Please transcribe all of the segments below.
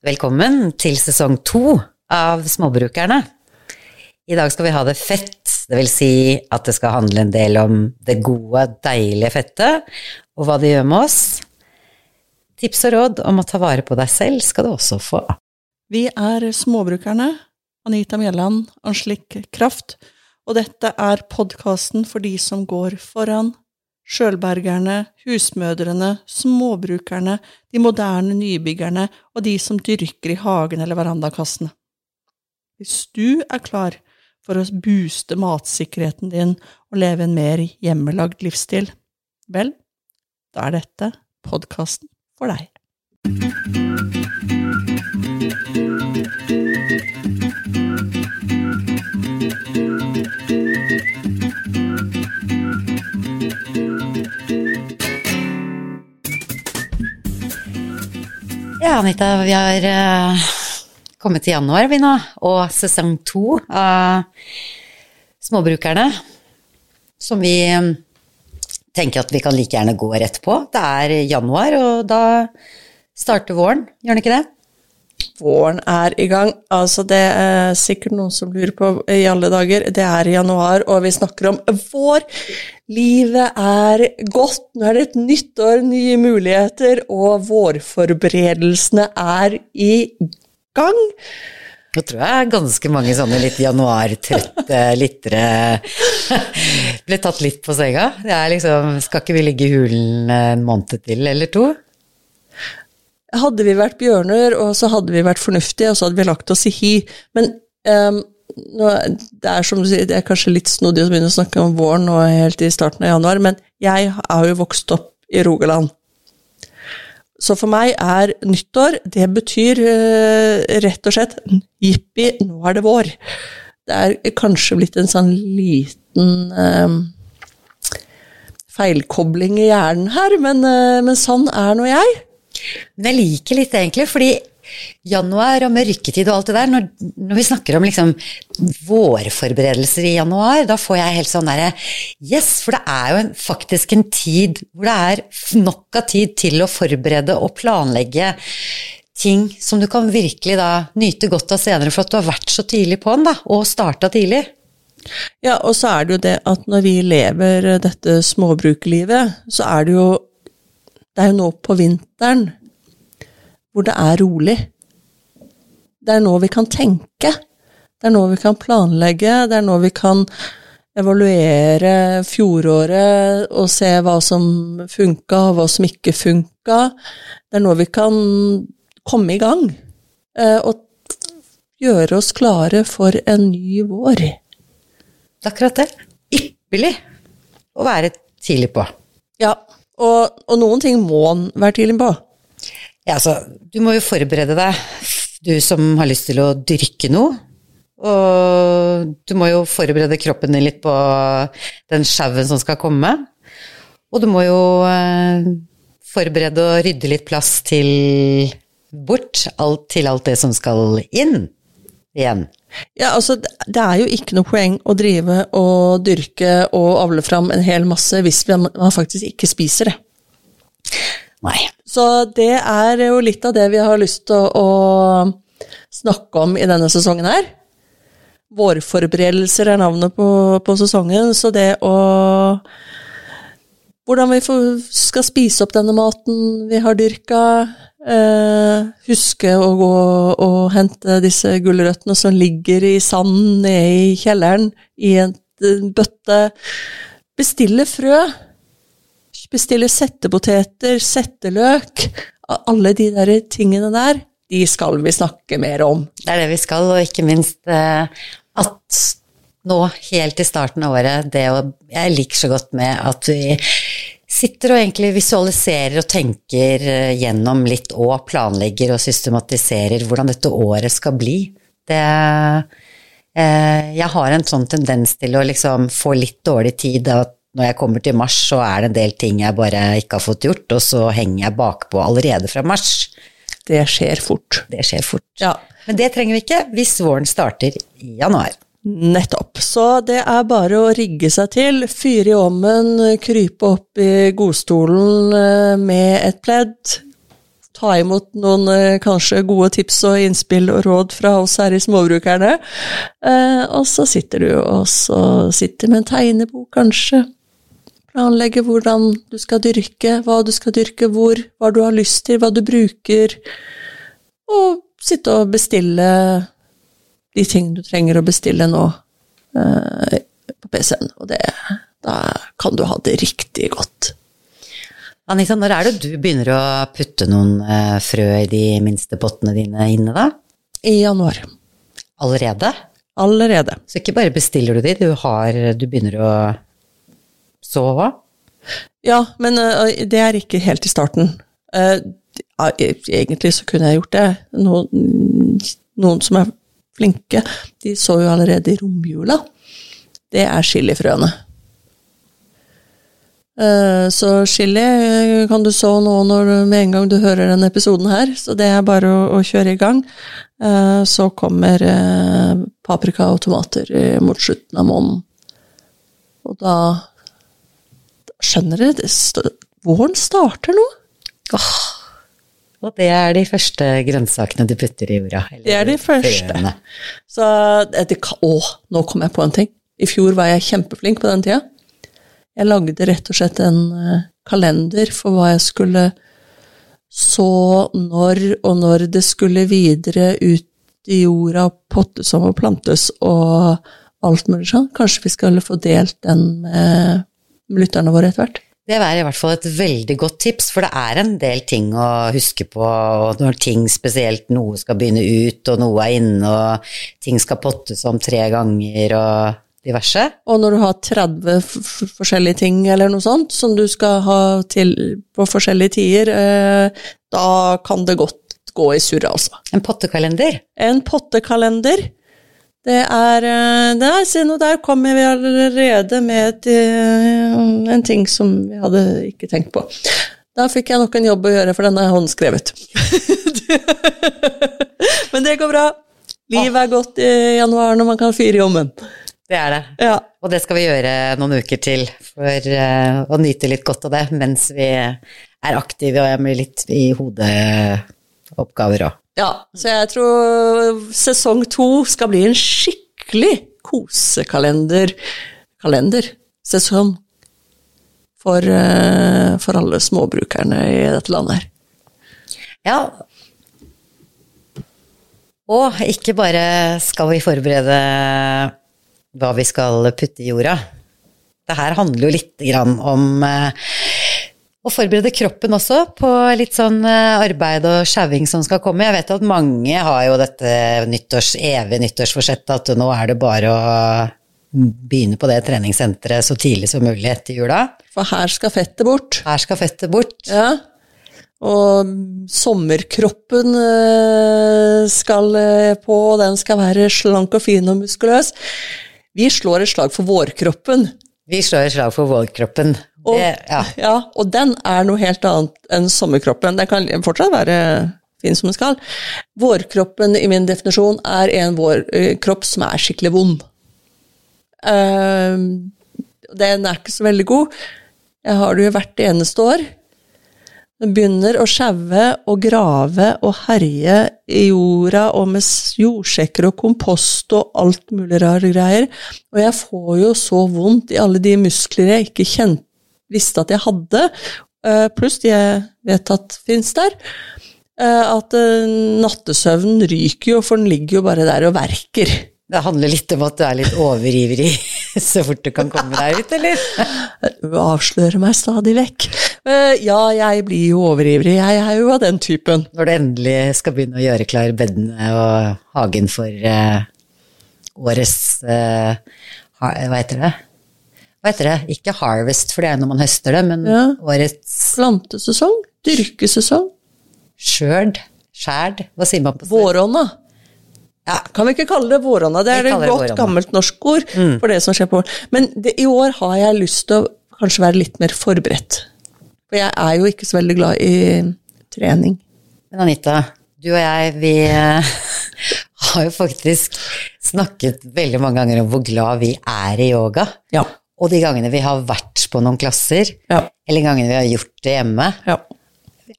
Velkommen til sesong to av Småbrukerne. I dag skal vi ha det fett, det vil si at det skal handle en del om det gode, deilige fettet, og hva det gjør med oss. Tips og råd om å ta vare på deg selv skal du også få. Vi er Småbrukerne, Anita Mjelland, Anslik Kraft, og dette er podkasten for de som går foran, sjølbergerne, husmødrene, småbrukerne, de moderne nybyggerne og de som dyrker i hagen eller verandakassene. Hvis du er klar for å booste matsikkerheten din og leve en mer hjemmelagd livsstil, vel, da er dette podkasten for deg. Ja, Anita, vi har uh, kommet til januar, vi nå, og sesong to av Småbrukerne, som vi um, tenker at vi kan like gjerne gå rett på. Det er januar, og da starter våren, gjør den ikke det? Våren er i gang. Altså, det er sikkert noen som lurer på i alle dager. Det er i januar, og vi snakker om vår. Livet er godt. Nå er det et nytt år, nye muligheter, og vårforberedelsene er i gang. Nå tror jeg ganske mange sånne litt januartrøtte lyttere ble tatt litt på senga. Det er liksom Skal ikke vi ligge i hulen en måned til eller to? Hadde vi vært bjørner, og så hadde vi vært fornuftige, og så hadde vi lagt oss i hi. Men um, nå, det er som det er kanskje litt snodig å begynne å snakke om våren nå helt i starten av januar, men jeg har jo vokst opp i Rogaland. Så for meg er nyttår Det betyr uh, rett og slett jippi, nå er det vår. Det er kanskje blitt en sånn liten uh, feilkobling i hjernen her, men, uh, men sånn er nå jeg. Men jeg liker litt egentlig, fordi januar og mørketid og alt det der, når, når vi snakker om liksom vårforberedelser i januar, da får jeg helt sånn derre Yes, for det er jo en, faktisk en tid hvor det er nok av tid til å forberede og planlegge ting som du kan virkelig da nyte godt av senere, for at du har vært så tidlig på den, da, og starta tidlig. Ja, og så er det jo det at når vi lever dette småbrukerlivet, så er det jo det er jo nå på vinteren hvor det er rolig. Det er nå vi kan tenke. Det er nå vi kan planlegge. Det er nå vi kan evaluere fjoråret og se hva som funka, og hva som ikke funka. Det er nå vi kan komme i gang eh, og gjøre oss klare for en ny vår. Akkurat det. Ypperlig å være tidlig på. Ja, og, og, noen ting må en være tidlig på. Ja, altså, du må jo forberede deg, du som har lyst til å dyrke noe. Og du må jo forberede kroppen din litt på den sjauen som skal komme. Og du må jo eh, forberede og rydde litt plass til bort alt, til alt det som skal inn igjen. Ja, altså, det er jo ikke noe poeng å drive og dyrke og avle fram en hel masse hvis man faktisk ikke spiser det. Nei. Så det er jo litt av det vi har lyst til å, å snakke om i denne sesongen her. Vårforberedelser er navnet på, på sesongen, så det å Hvordan vi får, skal spise opp denne maten vi har dyrka, Uh, huske å gå og hente disse gulrøttene som ligger i sanden nede i kjelleren, i en bøtte. Bestille frø. Bestille settepoteter, setteløk. Alle de der tingene der, de skal vi snakke mer om. Det er det vi skal, og ikke minst eh, at nå, helt i starten av året, det å Jeg liker så godt med at vi sitter og egentlig visualiserer og tenker eh, gjennom litt og planlegger og systematiserer hvordan dette året skal bli. Det eh, Jeg har en sånn tendens til å liksom få litt dårlig tid. at når jeg kommer til mars, så er det en del ting jeg bare ikke har fått gjort, og så henger jeg bakpå allerede fra mars. Det skjer fort. Det skjer fort. Ja. Men det trenger vi ikke hvis våren starter i januar. Nettopp. Så det er bare å rigge seg til, fyre i ovnen, krype opp i godstolen eh, med et pledd, ta imot noen eh, kanskje gode tips og innspill og råd fra oss her i Småbrukerne. Eh, og så sitter du og sitter med en tegnebok, kanskje. Planlegge hvordan du skal dyrke, hva du skal dyrke hvor, hva du har lyst til, hva du bruker. Og sitte og bestille de tingene du trenger å bestille nå eh, på PC-en. Og det, da kan du ha det riktig godt. Anita, når er det du begynner å putte noen eh, frø i de minste pottene dine inne, da? I januar. Allerede? Allerede. Så ikke bare bestiller du de, du, har, du begynner å så òg? Ja, men uh, det er ikke helt i starten. Uh, egentlig så kunne jeg gjort det. Noen, noen som er flinke, de så jo allerede i romjula. Det er chilifrøene. Eh, så chili eh, kan du så nå når, med en gang du hører denne episoden her, så det er bare å, å kjøre i gang. Eh, så kommer paprika og tomater mot slutten av måneden. Og da, da skjønner dere, våren starter nå. Åh, og det er de første grønnsakene du putter i jorda? Det er de første. Frøene. Så det, Å, nå kom jeg på en ting. I fjor var jeg kjempeflink på den tida. Jeg lagde rett og slett en eh, kalender for hva jeg skulle så når, og når det skulle videre ut i jorda, pottes om og plantes og alt mulig sånn. Kanskje vi skulle få delt den med, med lytterne våre etter hvert? Det er i hvert fall et veldig godt tips, for det er en del ting å huske på når ting spesielt noe skal begynne ut, og noe er inne, og ting skal pottes om tre ganger og diverse. Og når du har 30 forskjellige ting eller noe sånt som du skal ha til på forskjellige tider, eh, da kan det godt gå i surr, altså. En pottekalender? En pottekalender. Det er Der, se nå, der kom vi allerede med et, eh, en ting som vi hadde ikke tenkt på. Da fikk jeg nok en jobb å gjøre, for den er håndskrevet. Men det går bra. Livet er godt i januar når man kan fyre i ommen. Det er det. Ja. Og det skal vi gjøre noen uker til for uh, å nyte litt godt av det mens vi er aktive og jeg blir litt i hodeoppgaver òg. Ja, så jeg tror sesong to skal bli en skikkelig kosekalender kalender, sesong for, uh, for alle småbrukerne i dette landet her. Ja, og ikke bare skal vi forberede hva vi skal putte i jorda. Det her handler jo litt om eh, å forberede kroppen også på litt sånn eh, arbeid og sjauing som skal komme. Jeg vet at mange har jo dette nyttårs, evige nyttårsforsettet at nå er det bare å begynne på det treningssenteret så tidlig som mulig etter jula. For her skal fettet bort. Her skal fettet bort. Ja. Og sommerkroppen eh, skal på, og den skal være slank og fin og muskuløs. Vi slår et slag for vårkroppen. Vi slår et slag for vårkroppen. Og, det, ja. ja. og den er noe helt annet enn sommerkroppen. Den kan fortsatt være fin som den skal. Vårkroppen i min definisjon er en vårkropp som er skikkelig vond. Uh, den er ikke så veldig god. Jeg har det jo hvert eneste år. Den begynner å sjaue og grave og herje i jorda og med jordsjekker og kompost og alt mulig rare greier. Og jeg får jo så vondt i alle de muskler jeg ikke kjent, visste at jeg hadde, eh, pluss de jeg vet at fins der, eh, at eh, nattesøvnen ryker jo, for den ligger jo bare der og verker. Det handler litt om at du er litt overivrig så fort du kan komme deg ut, eller? Du avslører meg stadig vekk. Ja, jeg blir jo overivrig. Jeg er jo av den typen. Når du endelig skal begynne å gjøre klar bedene og hagen for årets Hva heter det? Hva heter det? Ikke harvest, for det er når man høster det, men ja. årets Plantesesong? Dyrkesesong? Skjørd? Skjærd? Hva sier man på Vårånda. Ja, kan vi ikke kalle det våronna? Det er et godt, våronna. gammelt norsk ord mm. for det som skjer på Men det, i år har jeg lyst til å kanskje være litt mer forberedt. For jeg er jo ikke så veldig glad i trening. Men Anita, du og jeg, vi eh, har jo faktisk snakket veldig mange ganger om hvor glad vi er i yoga. Ja. Og de gangene vi har vært på noen klasser, ja. eller gangene vi har gjort det hjemme. Ja.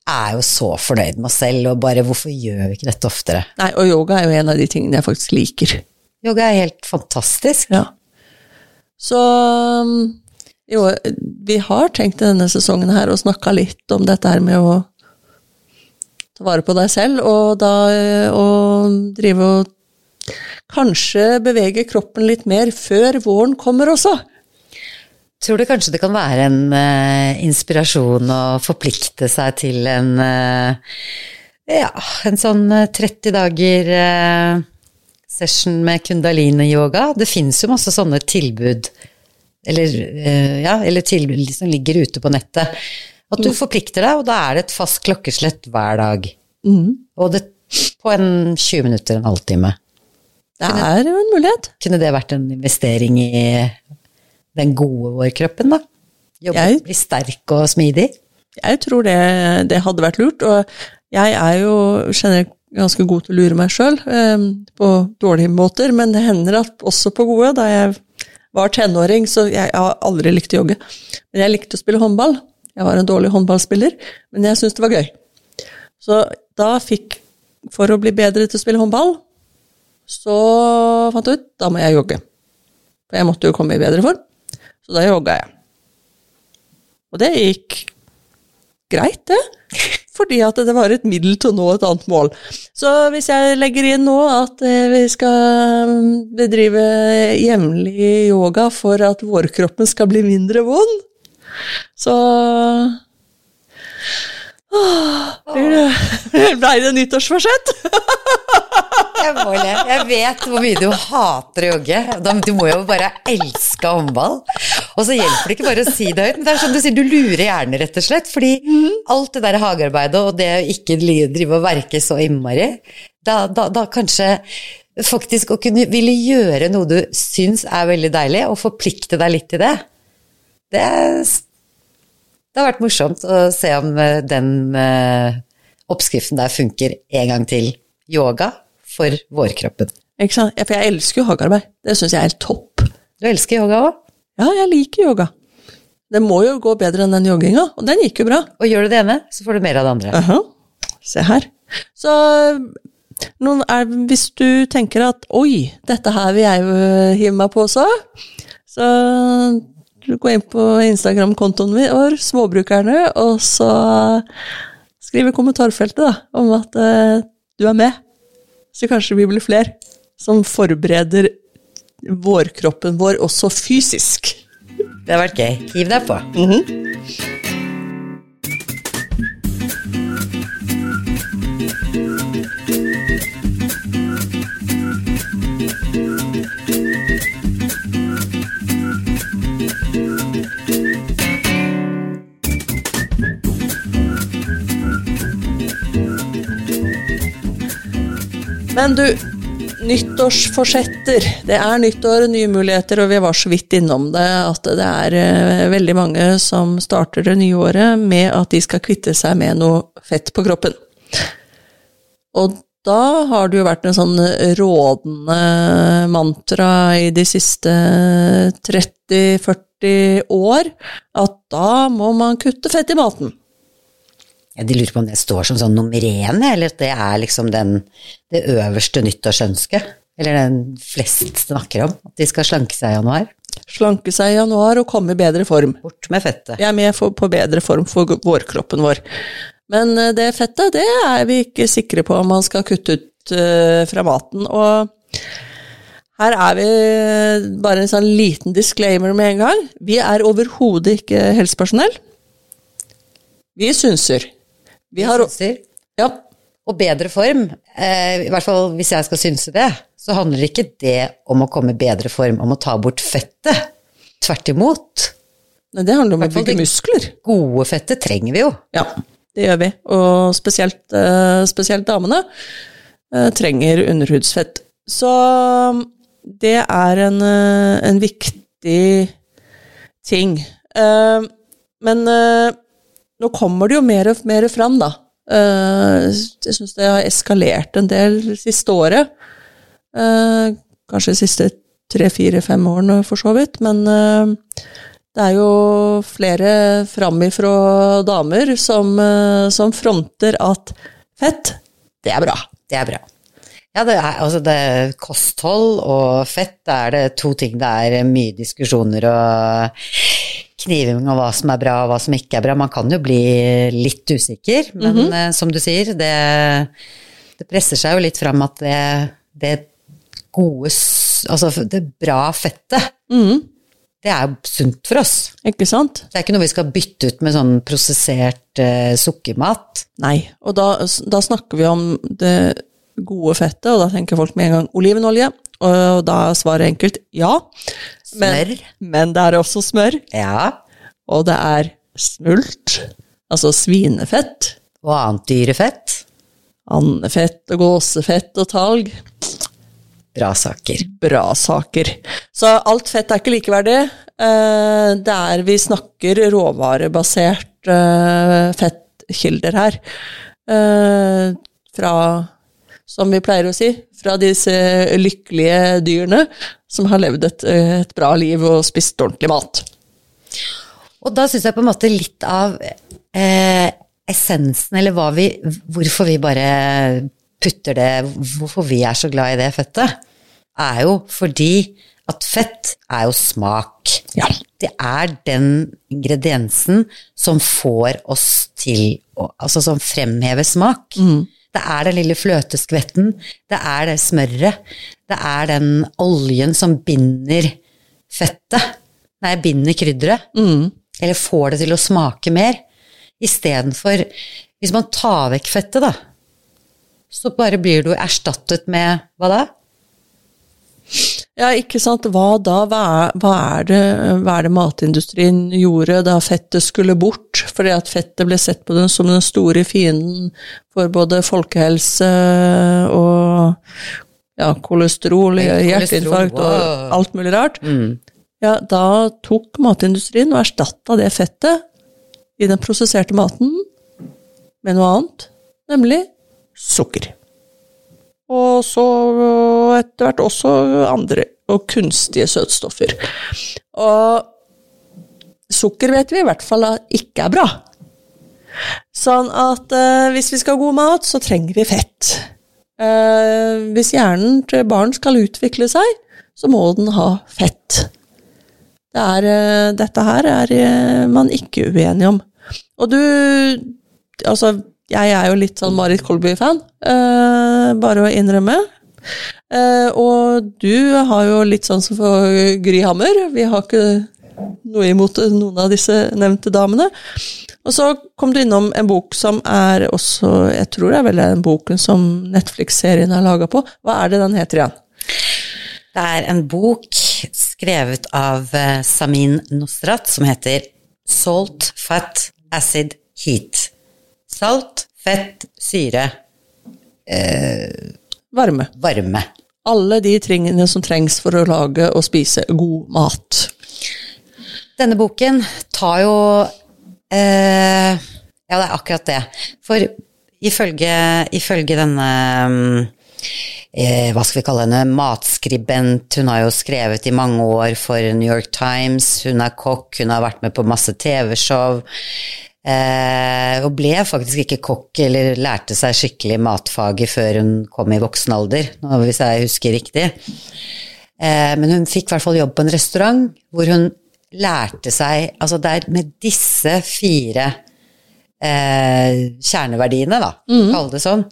er jo så fornøyd med oss selv, og bare hvorfor gjør vi ikke dette oftere? Nei, og yoga er jo en av de tingene jeg faktisk liker. Yoga er helt fantastisk. Ja. Så um, jo, vi har tenkt denne sesongen her og snakka litt om dette her med å ta vare på deg selv, og da å drive og kanskje bevege kroppen litt mer før våren kommer også. Tror du kanskje det kan være en uh, inspirasjon å forplikte seg til en uh, ja, en sånn 30 dager uh, session med kundalini-yoga? Det fins jo masse sånne tilbud, eller, ja, eller tilbud som ligger ute på nettet. At du mm. forplikter deg, og da er det et fast klokkeslett hver dag. Mm. Og det på en 20 minutter, en halvtime. Det er jo en mulighet. Kunne det vært en investering i den gode vårkroppen, da? Jobbe, jeg, bli sterk og smidig? Jeg tror det, det, hadde vært lurt, og jeg er jo generelt ganske god til å lure meg sjøl, eh, på dårlige måter, men det hender at også på gode. Da jeg var tenåring, så jeg, har aldri likt å jogge, men jeg likte å spille håndball. Jeg var en dårlig håndballspiller, men jeg syntes det var gøy. Så da fikk For å bli bedre til å spille håndball, så fant jeg ut da må jeg jogge. For jeg måtte jo komme i bedre form. Så da jogga jeg. Og det gikk greit, det. Fordi at det var et middel til å nå et annet mål. Så hvis jeg legger inn nå at eh, vi skal bedrive jevnlig yoga for at vårkroppen skal bli mindre vond, så Blei det nyttårsforsett? Jeg må le. Jeg vet hvor mye du hater å jogge. Du må jo bare elske håndball. Og så hjelper det ikke bare å si det høyt, men det er som du sier, du lurer hjernen, rett og slett. Fordi alt det der hagearbeidet og det å ikke drive og verke så innmari, da, da, da kanskje faktisk å kunne ville gjøre noe du syns er veldig deilig, og forplikte deg litt til det, det, det har vært morsomt å se om eh, den uh, oppskriften der funker en gang til. Yoga for vårkroppen. Ikke sant? For jeg elsker jo hagearbeid. Det syns jeg er helt topp. Du elsker yoga òg? Ja, jeg liker yoga. Det må jo gå bedre enn den jogginga, og den gikk jo bra. Og gjør du det ene, så får du mer av det andre. -huh. Se her. Så er, hvis du tenker at oi, dette her vil jeg hive meg på også, så gå inn på Instagram-kontoen vår, Småbrukerne, og så skriv i kommentarfeltet da, om at uh, du er med. Så kanskje vi blir flere som forbereder vårkroppen vår også fysisk. Det har vært gøy. Hiv deg på. Mm -hmm. Men du, nyttårsforsetter. Det er nyttår, nye muligheter, og vi var så vidt innom det at det er uh, veldig mange som starter det nye året med at de skal kvitte seg med noe fett på kroppen. Og da har det jo vært en sånn rådende mantra i de siste 30-40 år at da må man kutte fett i maten. De lurer på om det står som sånn nummer én, eller at det er liksom den, det øverste nyttårsønsket? Eller den flest snakker om, at de skal slanke seg i januar? Slanke seg i januar og komme i bedre form. Bort med fettet. Jeg er med for, på bedre form for vårkroppen vår. Men eh, det fettet, det er vi ikke sikre på om man skal kutte ut uh, fra maten. Og her er vi bare en sånn liten disclaimer med en gang. Vi er overhodet ikke helsepersonell. Vi synser. Vi har synser. Ja. Og bedre form, eh, i hvert fall hvis jeg skal synse det, så handler ikke det om å komme i bedre form, om å ta bort fettet. Tvert imot. Nei, det handler om å bygge muskler. Gode fettet trenger vi jo. Ja, det gjør vi. Og spesielt, eh, spesielt damene eh, trenger underhudsfett. Så det er en, uh, en viktig ting. men nå kommer det jo mer og mer fram, da. Eh, jeg syns det har eskalert en del siste året. Eh, kanskje de siste tre, fire, fem årene, for så vidt. Men eh, Det er jo flere framifrå damer som, som fronter at fett, det er bra. Det er bra. Ja, det er, altså det er kosthold og fett, da er det to ting det er mye diskusjoner og kniving om hva som er bra og hva som ikke er bra. Man kan jo bli litt usikker, men mm -hmm. som du sier, det, det, presser seg jo litt fram at det, det gode Altså det bra fettet, mm. det er jo sunt for oss. Ikke sant? Det er ikke noe vi skal bytte ut med sånn prosessert uh, sukkermat. Nei, og da, da snakker vi om det gode fettet, og da tenker folk med en gang olivenolje. Og da er svaret enkelt ja. Men, smør. Men det er også smør. Ja. Og det er smult, altså svinefett. Og annet dyrefett. Andefett og gåsefett og talg. Bra saker. Bra saker. Så alt fett er ikke likeverdig. Der det er vi snakker råvarebasert eh, fettkilder her. Eh, fra som vi pleier å si, fra disse lykkelige dyrene som har levd et, et bra liv og spist ordentlig mat. Og da syns jeg på en måte litt av eh, essensen, eller vi, hvorfor vi bare putter det Hvorfor vi er så glad i det fettet, er jo fordi at fett er jo smak. Ja. Det er den ingrediensen som får oss til å Altså som fremhever smak. Mm. Det er den lille fløteskvetten, det er det smøret, det er den oljen som binder fettet. Nei, binder krydderet. Mm. Eller får det til å smake mer. Istedenfor Hvis man tar vekk fettet, da, så bare blir du erstattet med hva da? Ja, ikke sant. Hva da? Hva er, hva er, det, hva er det, matindustrien gjorde da fettet skulle bort? Fordi at fettet ble sett på den som den store fienden for både folkehelse og ja, kolesterol, hjerteinfarkt wow. og alt mulig rart. Mm. Ja, da tok matindustrien og erstatta det fettet i den prosesserte maten med noe annet, nemlig sukker og så etter hvert også andre og kunstige søtstoffer. Og sukker vet vi i hvert fall ikke er bra. Sånn at eh, hvis vi skal ha god mat, så trenger vi fett. Eh, hvis hjernen til barn skal utvikle seg, så må den ha fett. Det er, eh, dette her er man ikke uenig om. Og du Altså, jeg er jo litt sånn Marit Kolby-fan, uh, bare å innrømme. Uh, og du har jo litt sånn som for Gry Hammer. Vi har ikke noe imot noen av disse nevnte damene. Og så kom du innom en bok som er også Jeg tror det er vel den boken som Netflix-serien er laga på. Hva er det den heter igjen? Det er en bok skrevet av eh, Samin Nosrat som heter Salt, Fat, Acid, Heat. Salt, fett, syre eh, Varme. Varme. Alle de tingene som trengs for å lage og spise god mat. Denne boken tar jo eh, Ja, det er akkurat det. For ifølge, ifølge denne eh, hva skal vi kalle henne, matskribent. Hun har jo skrevet i mange år for New York Times, hun er kokk, hun har vært med på masse TV-show. Eh, og ble faktisk ikke kokk eller lærte seg skikkelig matfaget før hun kom i voksen alder, hvis jeg husker riktig. Eh, men hun fikk i hvert fall jobb på en restaurant hvor hun lærte seg Altså det er med disse fire eh, kjerneverdiene, da, mm. kall det sånn,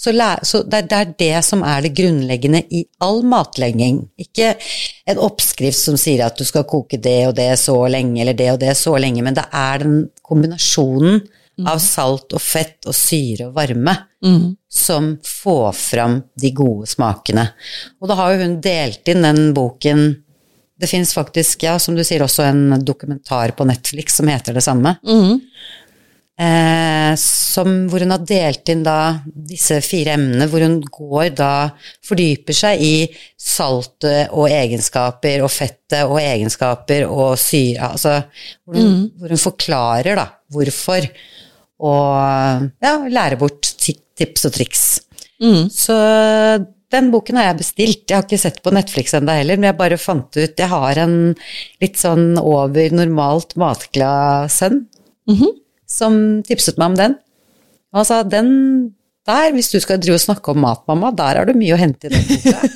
så, så det, det, er det som er det grunnleggende i all matlegging. Ikke en oppskrift som sier at du skal koke det og det så lenge, eller det og det så lenge, men det er den kombinasjonen mm. av salt og fett og syre og varme mm. som får fram de gode smakene. Og da har jo hun delt inn den boken Det fins faktisk, ja, som du sier, også en dokumentar på Netflix som heter det samme. Mm. Eh, som, hvor hun har delt inn da disse fire emnene, hvor hun går da Fordyper seg i saltet og egenskaper og fettet og egenskaper og syre Altså hvor hun, mm. hvor hun forklarer da hvorfor, og ja, lærer bort tips og triks. Mm. Så den boken har jeg bestilt. Jeg har ikke sett på Netflix ennå heller, men jeg bare fant ut Jeg har en litt sånn over normalt matglad sønn som tipset meg om den. Og han sa den der, hvis du skal drive og snakke om mat, mamma, der har du mye å hente i den boka.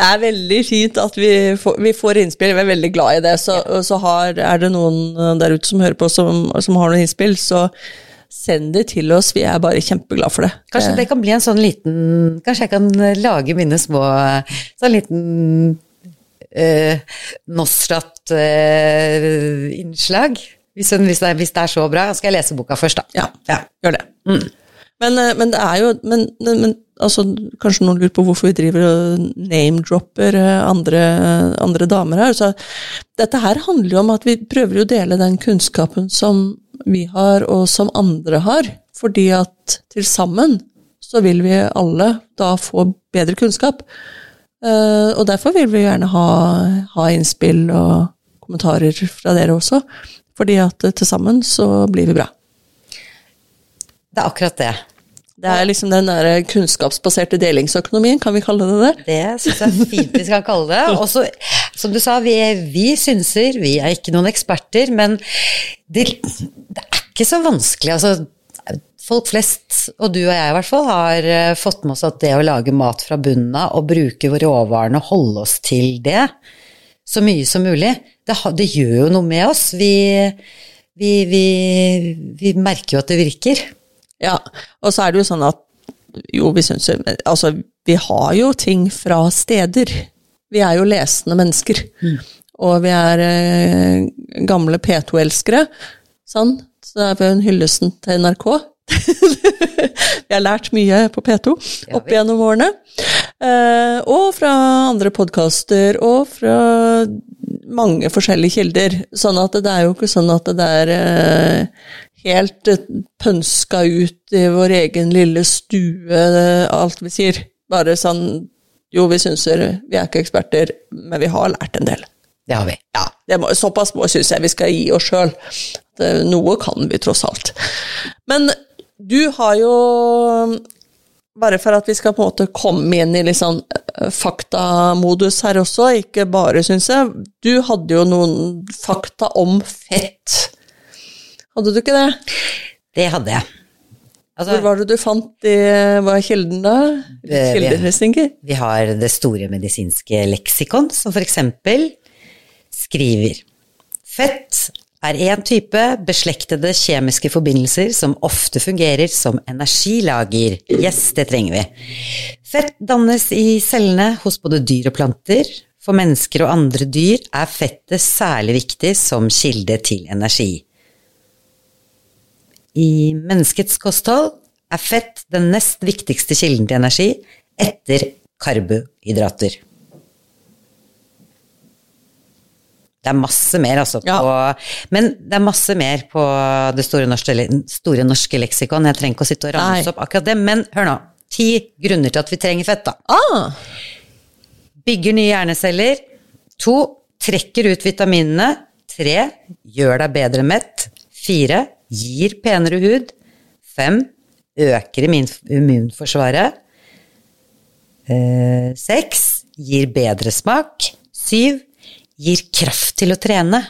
Det er veldig fint at vi får, vi får innspill, vi er veldig glad i det. Så, så har, er det noen der ute som hører på som, som har noen innspill, så send det til oss. Vi er bare kjempeglade for det. Kanskje det kan bli en sånn liten Kanskje jeg kan lage mine små Sånn liten eh, Nostrat-innslag. Hvis, den, hvis, det hvis det er så bra. Skal jeg lese boka først, da? Ja, Ja. gjør det. Men, eh, men det er jo men, men, altså, Kanskje noen lurer på hvorfor vi driver og name-dropper eh, andre, andre damer her. Så dette her handler jo om at vi prøver å dele den kunnskapen som vi har, og som andre har. Fordi at til sammen så vil vi alle da få bedre kunnskap. Eh, og derfor vil vi gjerne ha, ha innspill og kommentarer fra dere også. Fordi at eh, til sammen så blir vi bra. Det er akkurat det. Det er liksom den der kunnskapsbaserte delingsøkonomien, kan vi kalle det det? Det syns jeg fint vi skal kalle det. Og så, som du sa, vi, vi synser, vi er ikke noen eksperter, men det, det er ikke så vanskelig. Altså, folk flest, og du og jeg i hvert fall, har eh, fått med oss at det å lage mat fra bunnen av og bruke råvarene holde oss til det så mye som mulig, det, det gjør jo noe med oss. Vi, vi, vi, vi merker jo at det virker. Ja, og så er det jo sånn at jo, vi syns jo Altså, vi har jo ting fra steder. Vi er jo lesende mennesker. Og vi er eh, gamle P2-elskere, sånn. Så er vi en hyllesten til NRK. vi har lært mye på P2 opp gjennom årene. Eh, og fra andre podkaster, og fra mange forskjellige kilder. Sånn at det er jo ikke sånn at det er eh, helt eh, pønska ut i vår egen lille stue, eh, alt vi sier. Bare sånn Jo, vi synser vi er ikke eksperter, men vi har lært en del. Det har vi. Ja, det må, Såpass må syns jeg vi skal gi oss sjøl. Noe kan vi tross alt. Men du har jo Bare for at vi skal på en måte komme inn i litt sånn eh, faktamodus her også, ikke bare, syns jeg. Du hadde jo noen fakta om fett. Hadde du ikke det? Det hadde jeg. Altså, Hvor var det du fant i Hva er kilden, da? Eh, vi- Vi har det store medisinske leksikon, som for eksempel skriver Fett er en type beslektede kjemiske forbindelser som ofte fungerer som energilager. Yes, det trenger vi. Fett dannes i cellene hos både dyr og planter. For mennesker og andre dyr er fettet særlig viktig som kilde til energi. I menneskets kosthold er fett den nest viktigste kilden til energi etter karbohydrater. Det er masse mer, altså. Ja. På, men det er masse mer på Det store norske, store norske leksikon. Jeg trenger ikke å sitte og ramse opp akkurat det. Men hør nå. Ti grunner til at vi trenger fett, da. Ah, Bygger nye hjerneceller. To. Trekker ut vitaminene. Tre. Gjør deg bedre mett. Fire. Gir penere hud. Fem. Øker immunforsvaret. Eh, Seks. Gir bedre smak. Syv. Gir kraft til å trene.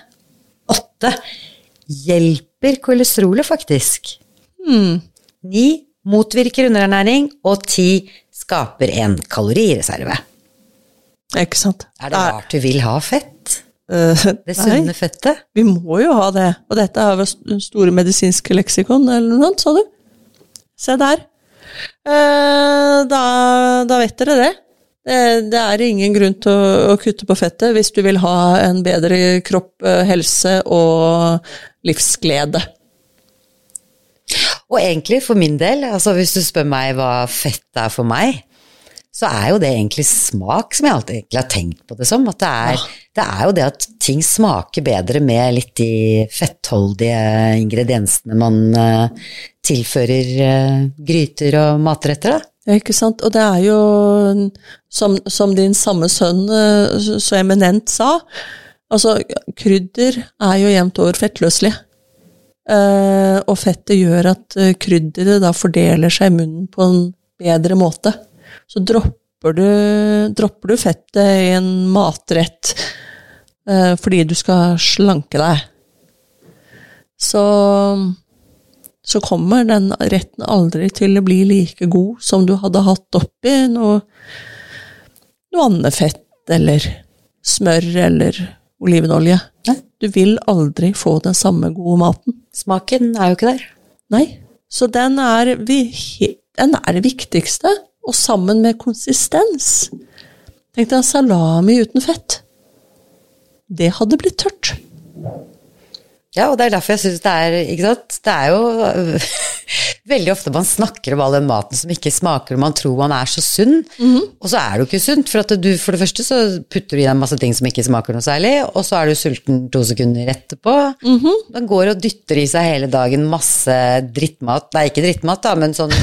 Åtte. Hjelper kolesterolet, faktisk. Ni. Motvirker underernæring. Og ti. Skaper en kalorireserve. ikke sant. Er det rart du vil ha fett? Eh, Det sunne fettet? Vi må jo ha det. Og dette er st- store medisinske leksikon, eller noe sånt, sa du? Se der. Eh, da, da vet dere det. Det. Det er ingen grunn til å, kutte på fettet hvis du vil ha en bedre kropp, eh, helse og livsglede. Og egentlig, for min del, altså hvis du spør meg hva fett er for meg, så er jo det egentlig smak som jeg alltid egentlig har tenkt på det som. At det er, det er jo det at ting smaker bedre med litt de fettholdige ingrediensene man eh, tilfører eh, gryter og matretter, da. Ja, ikke sant? Og det er jo, som, som din samme sønn eh, så eminent sa, altså krydder er jo jevnt over fettløselig. Eh, og fettet gjør at eh, krydderet da fordeler seg i munnen på en bedre måte. Så dropper du, dropper du fettet i en matrett fordi du skal slanke deg. Så, så kommer den retten aldri til å bli like god som du hadde hatt oppi noe, noe annet fett eller smør eller olivenolje. Nei. Du vil aldri få den samme gode maten. Smaken er jo ikke der. Nei. Så den er, vi, den er det viktigste, og sammen med konsistens. Tenk deg salami uten fett. Det hadde blitt tørt. Ja, og det er derfor jeg syns det er Ikke sant. Det er jo veldig ofte man snakker om all den maten som ikke smaker, og man tror man er så sunn, og så er det jo ikke sunt. For at du, for det første så putter du i deg masse ting som ikke smaker noe særlig, og så er du sulten to sekunder etterpå. Den går og dytter i seg hele dagen masse drittmat. Nei, ikke drittmat, da, men sånn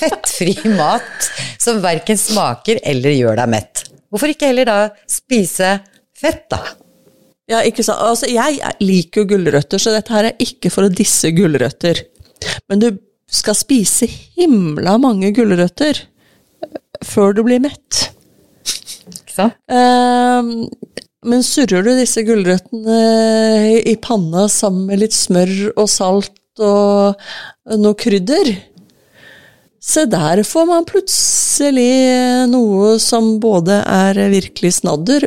fettfri mat som verken smaker eller gjør deg mett. Hvorfor ikke heller da spise fett, da? Ja, ikke sant. Altså, jeg liker jo gulrøtter, så dette her er ikke for å disse gulrøtter. Men du skal spise himla mange gulrøtter før du blir mett. Ikke sant? Ehm, men surrer du disse gulrøttene i panna sammen med litt smør og salt og noe krydder Se der får man plutselig noe som både er virkelig snadder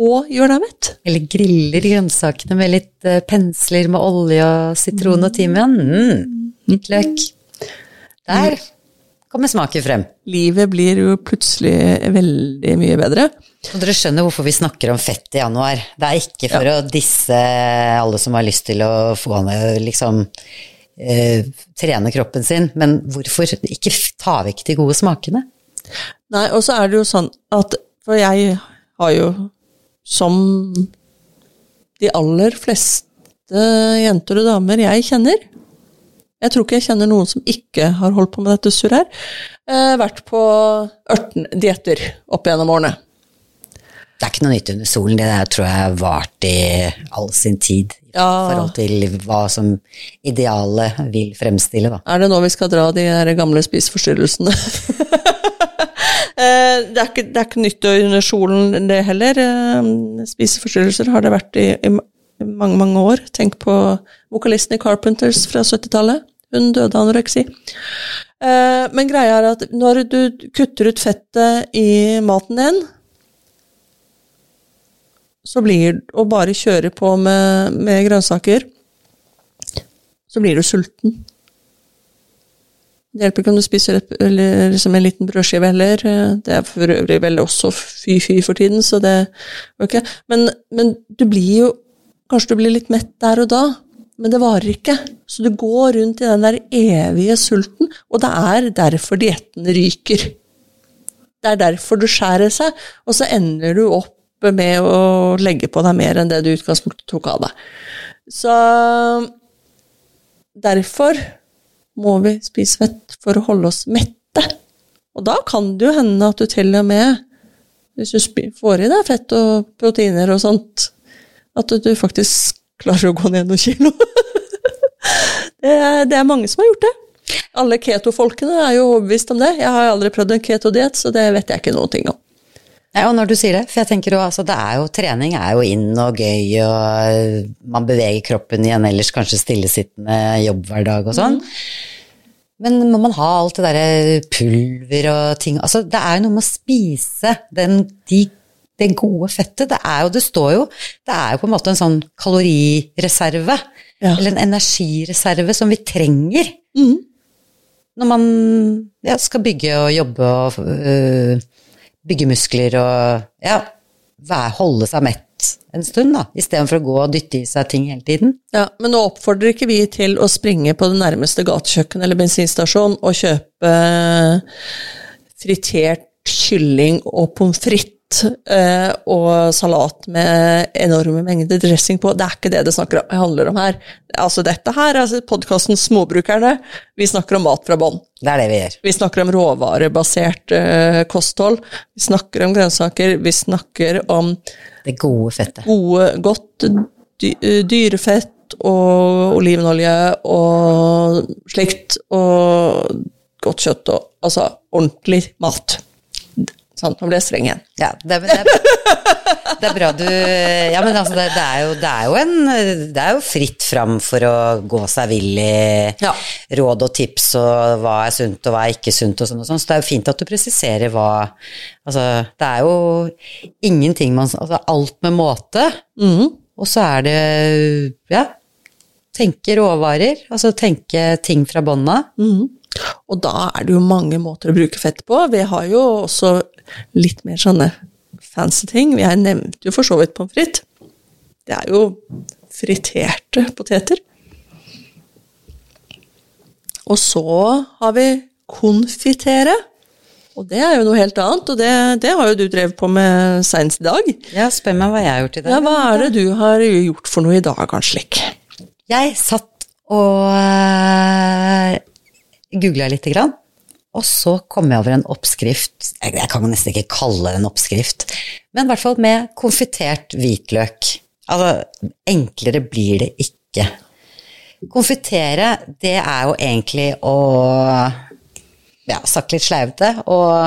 og gjør deg mett. Eller griller grønnsakene med litt eh, pensler med olje og sitron og timian. Mm, litt løk. Der kommer smaken frem. Livet blir jo plutselig veldig mye bedre. Og dere skjønner hvorfor vi snakker om fett i januar. Det er ikke for å disse alle som har lyst til å få ned liksom eh, trene kroppen sin, men hvorfor ikke ta vekk de gode smakene? Nei, og så er det jo sånn at For jeg har jo, som de aller fleste jenter og damer jeg kjenner Jeg tror ikke jeg kjenner noen som ikke har holdt på med dette surret her. Eh, vært på ørtendietter opp gjennom årene. Det er ikke noe nytt under solen, det der tror jeg har vart i all sin tid. I Ja. forhold til hva som idealet vil fremstille, da. Er det nå vi skal dra de gamle spiseforstyrrelsene? Eh, det, er ikke, det er ikke nytt under solen, det heller. Eh, Spiseforstyrrelser har det vært i, i mange, mange år. Tenk på vokalisten i Carpenters fra 70-tallet. Hun døde av anoreksi. Eh, Men greia er at når du kutter ut fettet i maten din, så blir Å bare kjøre på med, med grønnsaker, så blir du sulten. Det hjelper ikke om du spiser et, liksom en liten brødskive heller. Det er for øvrig vel også fy-fy for tiden, så det okay. Men, men du blir jo Kanskje du blir litt mett der og da, men det varer ikke. Så du går rundt i den der evige sulten, og det er derfor dietten ryker. Det er derfor du skjærer seg, og så ender du opp med å legge på deg mer enn det du i utgangspunktet tok av deg. Så derfor må vi spise fett for å holde oss mette. Og da kan det jo hende at du til og med, hvis du får i deg fett og proteiner og sånt, at du faktisk klarer å gå ned noen kilo. det, er, det er mange som har gjort det. Alle keto-folkene er jo overbevist om det. Jeg har aldri prøvd en keto-diett, så det vet jeg ikke noen ting om. Ja, og når du sier det, for jeg tenker jo altså det er jo trening er jo inn og gøy, og man beveger kroppen i en ellers kanskje stillesittende jobbhverdag og sånn. Men må man ha alt det derre pulver og ting Altså, det er jo noe med å spise den, de, det gode fettet. Det er jo, det står jo Det er jo på en måte en sånn kalorireserve. Ja. Eller en energireserve som vi trenger. Når man ja, skal bygge og jobbe og øh, bygge muskler og ja, holde seg mett en stund, da, istedenfor å gå og dytte i seg ting hele tiden. Ja, Men nå oppfordrer ikke vi til å springe på det nærmeste gatekjøkken eller bensinstasjon og kjøpe fritert kylling og pommes frites og salat med enorme mengder dressing på. Det er ikke det det snakker om, handler om her. Altså Dette her er altså podkasten Småbrukerne. Vi snakker om mat fra bånn. Det er det vi gjør. Vi snakker om råvarebasert uh, kosthold. Vi snakker om grønnsaker. Vi snakker om Det gode fettet. gode, godt dy dyrefett og olivenolje og slikt, og godt kjøtt og altså ordentlig mat. Sånn, nå ble jeg streng igjen. Ja, det, det, det er bra du Ja, men altså, det, det, er jo, det er jo en Det er jo fritt fram for å gå seg vill i Ja. råd og tips og hva er sunt og hva er ikke sunt og sånn og sånn, så det er jo fint at du presiserer hva Altså, det er jo ingenting man Altså, alt med måte, og så er det Ja, tenke råvarer, altså tenke ting fra bånn av. Og da er det jo mange måter å bruke fett på. Vi har jo også litt mer sånne fancy ting. Jeg nevnte jo for så vidt pommes frites. Det er jo friterte poteter. Og så har vi konfitere. Og det er jo noe helt annet, og det, det har jo du drevet på med seinest i dag. Ja, spør meg hva jeg har gjort i dag. Ja, hva er det du har gjort for noe i dag, Anslik? Jeg satt og uh, googla lite grann, og så kom jeg over en oppskrift Jeg, kan nesten ikke kalle det en oppskrift, men i hvert fall med konfitert hvitløk. Altså, enklere blir det ikke. Konfitere, det er jo egentlig å Ja, sagt litt sleivete, å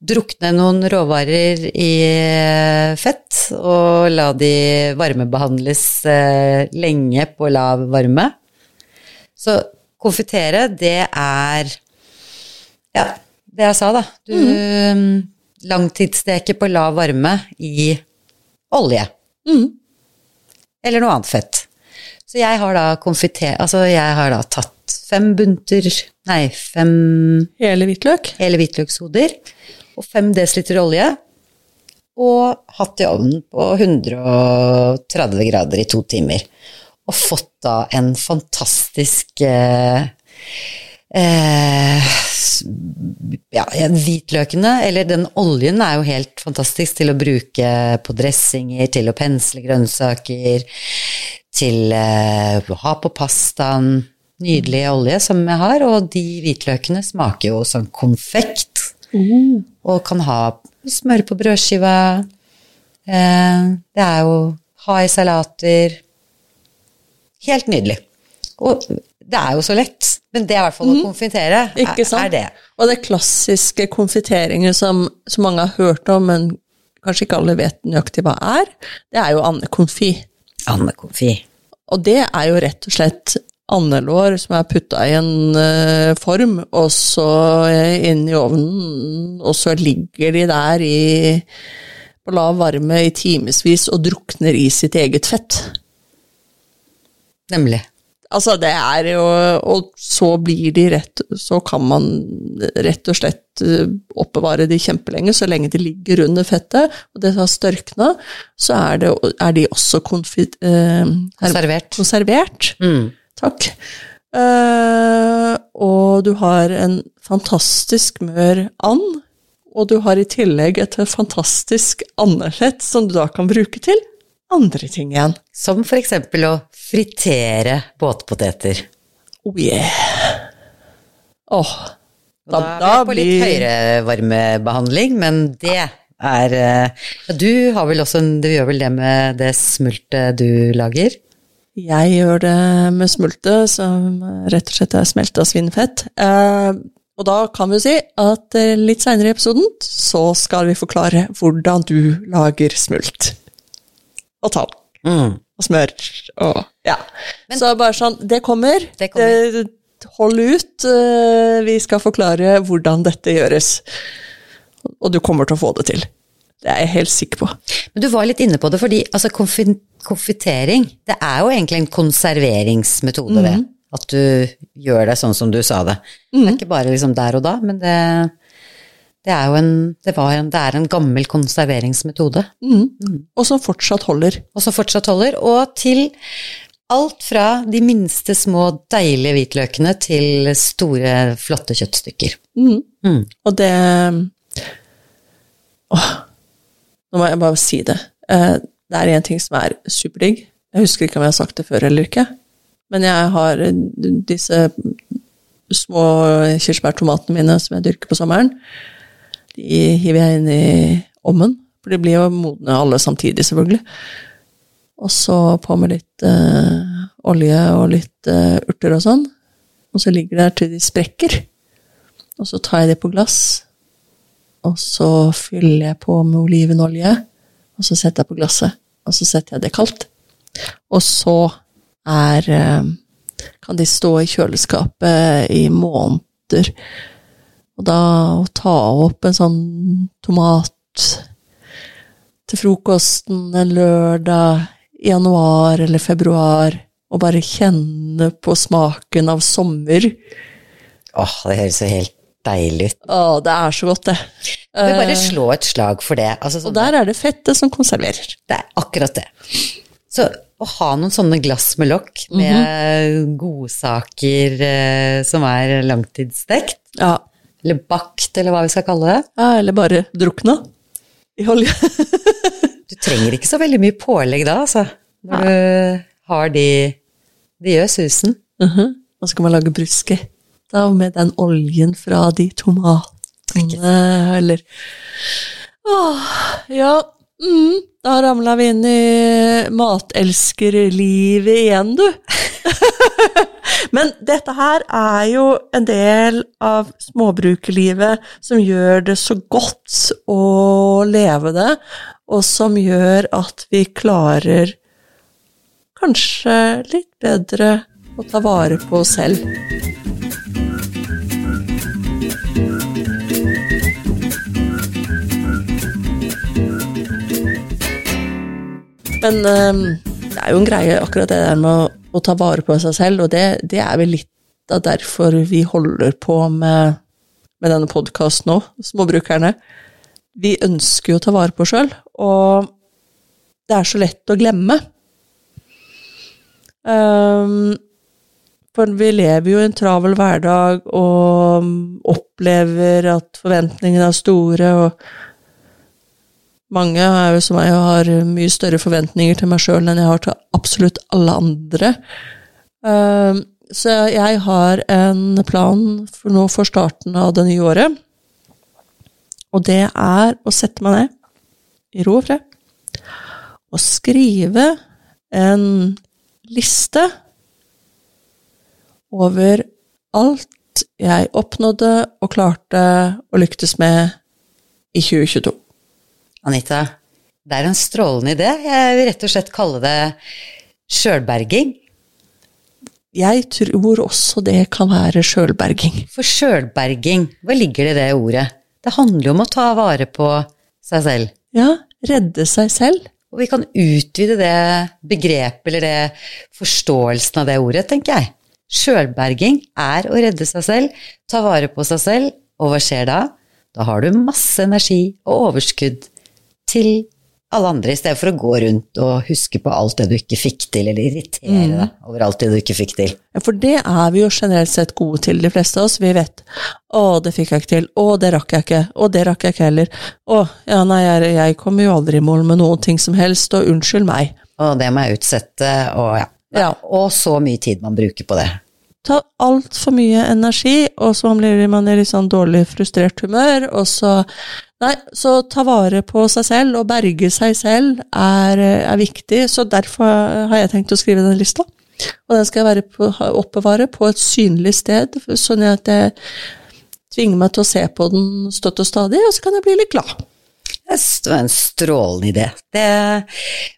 drukne noen råvarer i fett og la de varmebehandles eh, lenge på lav varme. Så konfitere, det er Ja, det jeg sa, da. Du mm. langtidssteker på lav varme i olje. Eller noe annet fett. Så jeg har da konfiter... Altså, jeg har da tatt fem bunter Nei, fem Hele hvitløk? hele hvitløkshoder og fem dl olje. Og hatt i ovnen på 130 grader i to timer. Og fått da en fantastisk eh, eh, ja, hvitløkene, eller den oljen er jo helt fantastisk til å bruke på dressinger, til å pensle grønnsaker, til eh, å ha på pastaen. Nydelig olje som jeg har, og de hvitløkene smaker jo som konfekt. Og kan ha smør på brødskiva. Eh, det er jo ha i salater. Helt nydelig. Og det er jo så lett, men det er i hvert fall å konfitere. Mhm. Ikke sant? Er det. Og det klassiske konfiteringen som, som mange har hørt om, men kanskje ikke alle vet nøyaktig hva er, det er jo andekonfi. Andekonfi. Og det er jo rett og slett andelår som er putta i en uh, form, og så eh, inn i ovnen, og så ligger de der i, på lav varme i timevis og drukner i sitt eget fett. Nemlig. Altså, det er jo Og så blir de rett Så kan man rett og slett eh, oppbevare de kjempelenge, så lenge de ligger under fettet, og det har størkna, så er, det, er de også konfit... Eh, Konservert. konservert. Mm. Takk. Eh, og du har en fantastisk mør and, og du har i tillegg et fantastisk andefett som du da kan bruke til andre ting igjen. Som for eksempel å fritere båtpoteter. Oh yeah. Åh, Og Da, er vi på litt høyere varmebehandling, men det er eh, ja, Du har vel også en, du gjør vel det med det smultet du lager? Jeg gjør det med smultet, som rett og slett er smelta svinefett. Eh, og da kan vi jo si at eh, litt seinere i episoden så skal vi forklare hvordan du lager smult. Og tall. Mm. Og smør. Og ja. så bare sånn, det kommer. Det kommer. Det- hold ut. eh, vi skal forklare hvordan dette gjøres. Og du kommer til å få det til. Det er jeg helt sikker på. Men du var litt inne på det, fordi altså, konfi konfitering, det er jo egentlig en konserveringsmetode ved at du gjør det sånn som du sa det. Det er ikke bare liksom der og da, men det, det er jo en det, var en det er en gammel konserveringsmetode. Og som fortsatt holder. Og som fortsatt holder. Og til alt fra de minste små deilige hvitløkene til store, flotte kjøttstykker. Mm. Og det Åh, nå må jeg bare si det. Eh, Det er én ting som er superdigg. Jeg husker ikke om jeg har sagt det før eller ikke. Men jeg har eh, disse små kirsebærtomatene mine som jeg dyrker på sommeren. De hiver jeg inn i ommen, for de blir jo modne alle samtidig, selvfølgelig. Og så på med litt eh, olje og litt eh, urter og sånn. Og så ligger det der til de sprekker. og så tar jeg det på glass, og så fyller jeg på med olivenolje, og så setter jeg på glasset, og så setter jeg det kaldt. Og så er eh, Kan de stå i kjøleskapet i måneder. Og da å ta opp en sånn tomat til frokosten en lørdag i januar eller februar, og bare kjenne på smaken av sommer Åh, det høres jo helt deilig ut. Å, det er så godt, det. Vi bare Eh, slå et slag for det. Altså, og sånn, der er det fettet som konserverer. det er akkurat det. Så å ha noen sånne glass med lokk med godsaker eh, som er langtidsstekt, Ja. Eller bakt, eller hva vi skal kalle det. ja, eller bare drukna i olje. Du trenger ikke så veldig mye pålegg da, altså. Når du har de De gjør susen. Mhm. Og så kan man lage bruske. Da med den oljen fra de tomatene, eller Åh, ja. Mm, da ramla vi inn i matelskerlivet igjen, du. Men dette her er jo en del av småbrukerlivet som gjør det så godt å leve det, og som gjør at vi klarer kanskje litt bedre å ta vare på oss selv. Men um, det er jo en greie akkurat det der med å, å ta vare på seg selv, og det, det er vel litt av derfor vi holder på med, med denne podkasten nå, Småbrukerne. Vi ønsker jo å ta vare på oss sjøl, og det er så lett å glemme. Um, for vi lever jo i en travel hverdag og opplever at forventningene er store, og mange er jo som meg og har mye større forventninger til meg sjøl enn jeg har til absolutt alle andre. Ehm, så jeg har en plan for nå for starten av det nye året. Og det er å sette meg ned i ro og fred og skrive en liste over alt jeg oppnådde og klarte å lyktes med i 2022. Anita, det er en strålende idé. Jeg vil rett og slett kalle det sjølberging. Jeg tror også det kan være sjølberging. For sjølberging, hva ligger det i det ordet? Det handler jo om å ta vare på seg selv. Ja, redde seg selv. Og vi kan utvide det begrepet, eller det forståelsen av det ordet, tenker jeg. Sjølberging er å redde seg selv, ta vare på seg selv, og hva skjer da? Da har du masse energi og overskudd til alle andre, i stedet for å gå rundt og huske på alt det du ikke fikk til, eller irritere deg over alt det du ikke fikk til. Ja, For det er vi jo generelt sett gode til, de fleste av oss. Vi vet 'Å, det fikk jeg ikke til', 'Å, det rakk jeg ikke', 'Å, det rakk jeg ikke heller', 'Å, ja, nei, jeg, jeg kommer jo aldri i mål med noen ting som helst', og 'unnskyld meg'. Og det må jeg utsette, og ja. Ja. Og så mye tid man bruker på det. Ta altfor mye energi, og så blir man i litt sånn dårlig frustrert humør, og så Nei, så ta vare på seg selv, og berge seg selv, er, er viktig, så derfor har jeg tenkt å skrive den lista. Og den skal jeg på, oppbevare på et synlig sted, sånn at jeg tvinger meg til å se på den støtt og stadig, og så kan jeg bli litt glad. Det var en strålende idé. Det,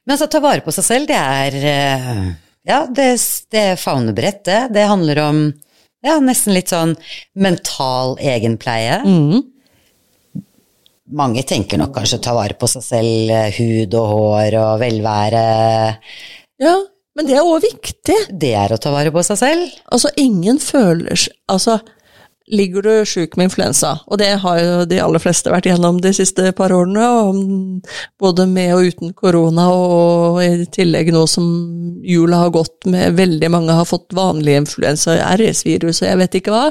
men altså, ta vare på seg selv, det er eh, Ja, det, det er favnebrett, det. Det handler om ja, nesten litt sånn mental egenpleie. Mm. Mange tenker nok kanskje ta vare på seg selv, eh, hud og hår og velvære. Ja, men det er òg viktig. Det er å ta vare på seg selv. Altså, ingen føler Altså, ligger du sjuk med influensa, og det har jo de aller fleste vært gjennom de siste par årene, både med og uten korona, og i tillegg nå som jula har gått med veldig mange har fått vanlig influensa, RS-virus og jeg vet ikke hva.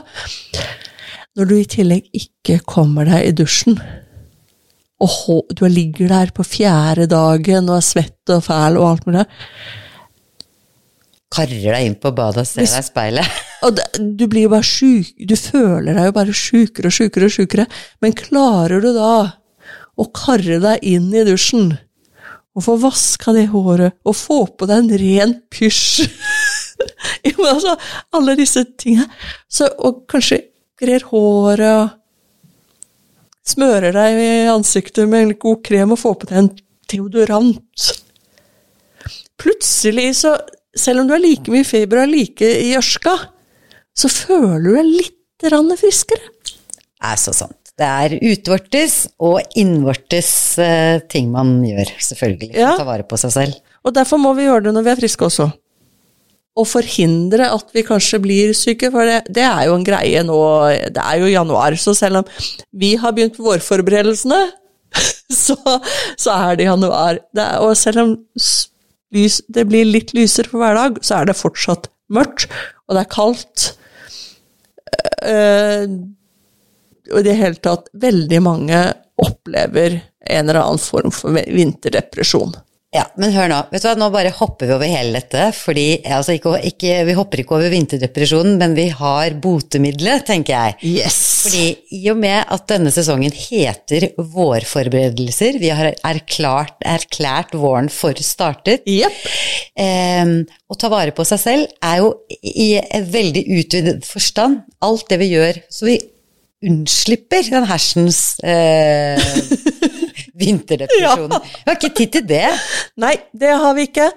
Når du i tillegg ikke kommer deg i dusjen, og du ligger der på fjerde dagen og er svett og fæl og alt mulig, Karrer deg inn på badet og ser deg i speilet. Og du blir jo bare sjuk, du føler deg jo bare sjukere og sjukere og sjukere, men klarer du da å karre deg inn i dusjen, og få vaska det håret, og få på deg en ren pysj Jo, men altså, alle disse. Så, og kanskje grer håret og smører deg i ansiktet med en god krem og får på deg en deodorant. Plutselig, så, selv om du har like mye feber og er like i ørska, så føler du deg litt rann friskere. Det er så sant. Det er utvortes og innvortes eh, ting man gjør, selvfølgelig, for Ja. å ta vare på seg selv. Og derfor må vi gjøre det når vi er friske også. Og forhindre at vi kanskje blir syke, for det, det er jo en greie nå Det er jo januar, så selv om vi har begynt på vårforberedelsene, så, så er det januar. Det er, og selv om lys, det blir litt lysere for hver dag, så er det fortsatt mørkt, og det er kaldt. Eh, og i det hele tatt, veldig mange opplever en eller annen form for vinterdepresjon. Ja, men hør nå. Vet du hva, nå bare hopper vi over hele dette, fordi altså ikke, ikke, vi hopper ikke over vinterdepresjonen, men vi har botemiddelet, tenker jeg. Yes! Fordi i og med at denne sesongen heter vårforberedelser, vi har erklært, erklært våren for startet, yep. eh, å ta vare på seg selv er jo i en veldig utvidet forstand alt det vi gjør, så vi unnslipper den hersens eh, vinterdepresjonen. Vi har ikke tid til det. Nei, det har vi ikke.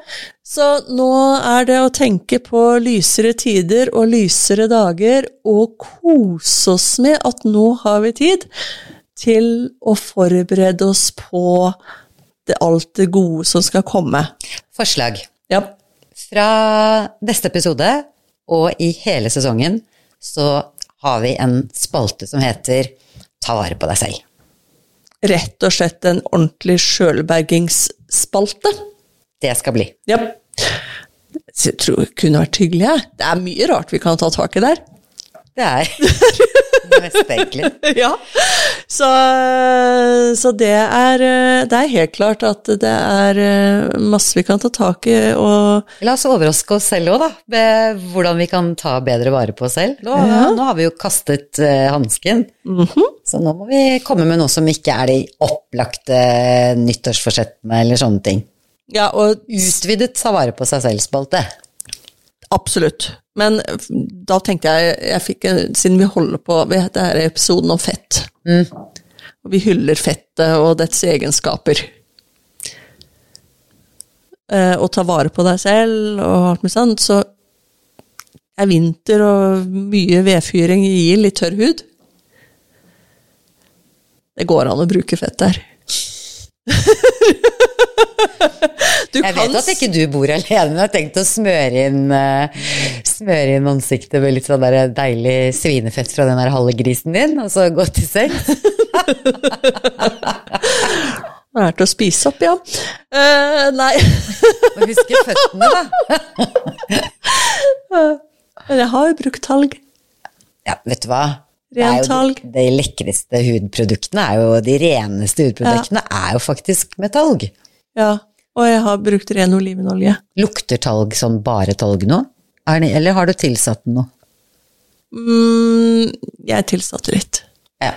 Så nå er det å tenke på lysere tider og lysere dager, og kose oss med at nå har vi tid til å forberede oss på det, alt det gode som skal komme. Forslag. Ja. Fra neste episode og i hele sesongen så har vi en spalte som heter Ta vare på deg selv. Rett og slett en ordentlig sjølbergingsspalte. Det skal bli. Ja. Jeg tror det kunne vært hyggelig, Ja. Det er mye rart vi kan ta tak i der. Det er mest egentlig. ja. Så, så det er Det er helt klart at det er eh, masse vi kan ta tak i, og La oss overraske oss selv òg, da. Med hvordan vi kan ta bedre vare på oss selv. Nå, Ja. nå har vi jo kastet hansken, mm -hmm. så nå må vi komme med noe som ikke er de opplagte nyttårsforsettene eller sånne ting. Ja, og Utvidet ta vare på seg selv-spalte. absolutt. Men da tenkte jeg, jeg fikk siden vi holder på ved denne episoden om fett, og vi hyller fettet og dets egenskaper eh, Å ta vare på deg selv og alt mulig sånt, så er vinter og mye vedfyring gir litt tørr hud. Det går an å bruke fett der. du Jeg vet at ikke du bor alene, men jeg har tenkt å smøre inn, uh, smøre inn ansiktet med litt sånn der deilig svinefett fra den der halve grisen din, og så gå til sengs. Det er til å spise opp, ja. Uh, nei, Og huske føttene, da. men jeg har jo brukt talg. Ja, vet du hva? Er Rentalg. De, de lekreste hudproduktene er jo De reneste hudproduktene er jo faktisk med talg. Ja, og jeg har brukt ren olivenolje. Lukter talg sånn bare talg nå? Det, eller har du tilsatt den noe? Mm, jeg tilsatte litt. Ja.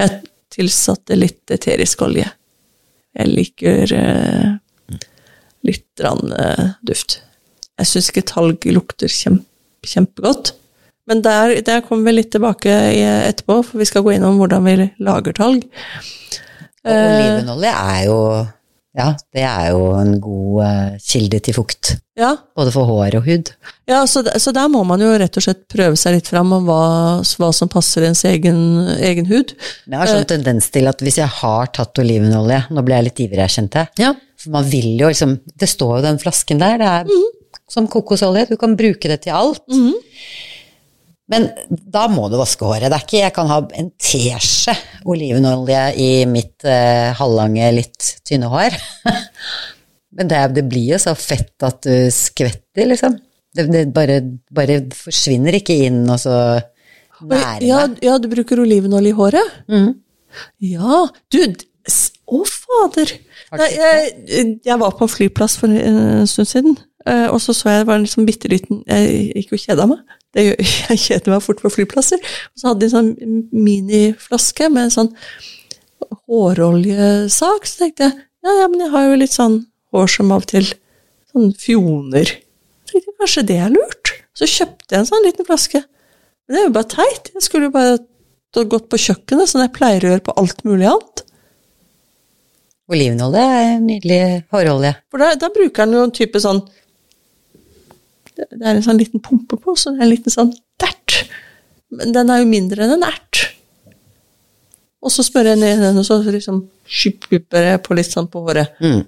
Jeg tilsatte litt eterisk olje. Jeg liker eh, litt rann, eh, duft. Jeg syns ikke talg lukter kjempe, kjempegodt. Men der, der kommer vi litt tilbake i, etterpå, for vi skal gå innom hvordan vi lager talg. Og olivenolje er jo Ja, det er jo en god eh, kilde til fukt. Ja, Både for hår og hud. Ja, så, så der må man jo rett og slett prøve seg litt fram om hva, hva som passer ens egen, egen hud. Jeg har sånn tendens til at hvis jeg har tatt olivenolje Nå ble jeg litt ivrig, jeg kjente. Ja. For man vil jo liksom Det står jo den flasken der, det er som kokosolje. Du kan bruke det til alt. Men da må du vaske håret. Det er ikke Jeg kan ha en teskje olivenolje i mitt eh, halvlange, litt tynne hår. Men det, det blir jo så fett at du skvetter, liksom. Det, det bare, bare forsvinner ikke inn, og så nærer Ja, ja, du bruker olivenolje i håret? Ja, du Å, fader! Nei, jeg, jeg var på en flyplass for en stund siden, eh, og så så jeg det var en sånn bitte liten Jeg gikk jo og kjeda meg. Det, jeg kjeder meg fort på flyplasser. Og så hadde de en sånn miniflaske med en sånn håroljesak. Så tenkte jeg ja, ja, men jeg har jo litt sånn hår som av og til sånn fjoner. Så tenkte jeg kanskje det er lurt. Så kjøpte jeg en sånn liten flaske. Men det er jo bare teit. Jeg skulle jo bare gått på kjøkkenet, som jeg pleier å gjøre på alt mulig annet. Olivenolje er en nydelig hårolje. For da, da bruker den jo en type sånn Det er en sånn liten pumpe på, så det er en liten sånn dert. Men den er jo mindre enn en ert. Og så smører jeg ned den, og så liksom skypper jeg på litt sånn på håret. Mm.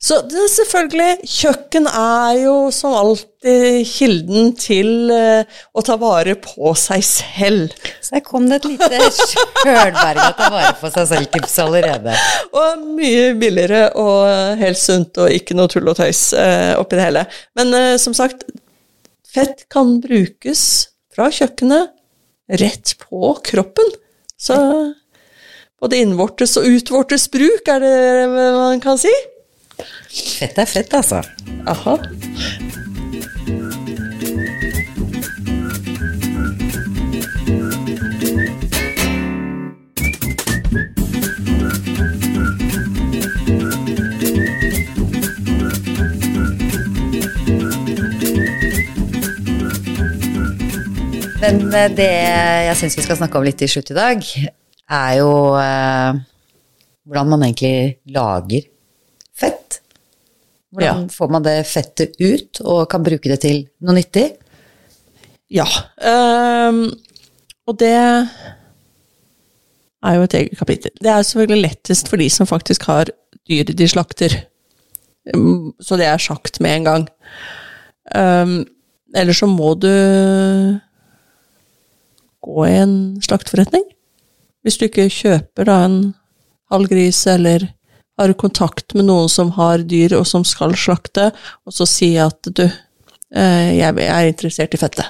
Så det er selvfølgelig, kjøkken er jo som alltid kilden til uh, å ta vare på seg selv. Så her kom det et lite sjølberg å ta vare på seg selv-tips allerede. Og mye billigere og helt sunt og ikke noe tull og tøys uh, oppi det hele. Men uh, som sagt, fett kan brukes fra kjøkkenet rett på kroppen. Så både innvortes og utvortes bruk, er det man kan si. Fett er fett, altså. Aha. Men eh, det jeg syns vi skal snakke om litt til slutt i dag, er jo eh, hvordan man egentlig lager fett. Hvordan får man det fettet ut og kan bruke det til noe nyttig? Ja. ehm, og det er jo et eget kapittel. Det er selvfølgelig lettest for de som faktisk har dyr de slakter. Mm, Så det er sagt med en gang. Um, eller så må du gå i en slakteforretning. Hvis du ikke kjøper da en halvgris, eller har kontakt med noen som har dyr og som skal slakte, og så si at du, eh, jeg er interessert i fettet.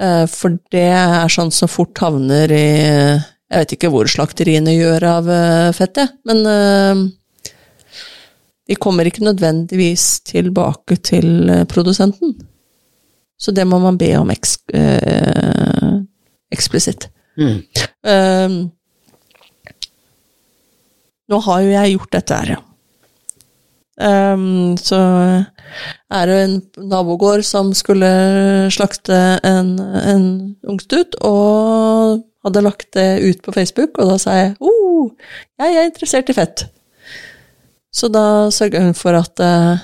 Eh, For det er sånn som fort havner i Jeg vet ikke hvor slakteriene gjør av eh, fettet, men de kommer ikke nødvendigvis tilbake til produsenten. Så det må man be om eks, eh, eksplisitt. Mm. Um, nå har jo jeg gjort dette her, ja. Um, så er det en nabogård som skulle slakte en, en ungstut, og hadde lagt det ut på Facebook, og da sa jeg oh, jeg er interessert i fett. Så da sørga hun for at uh,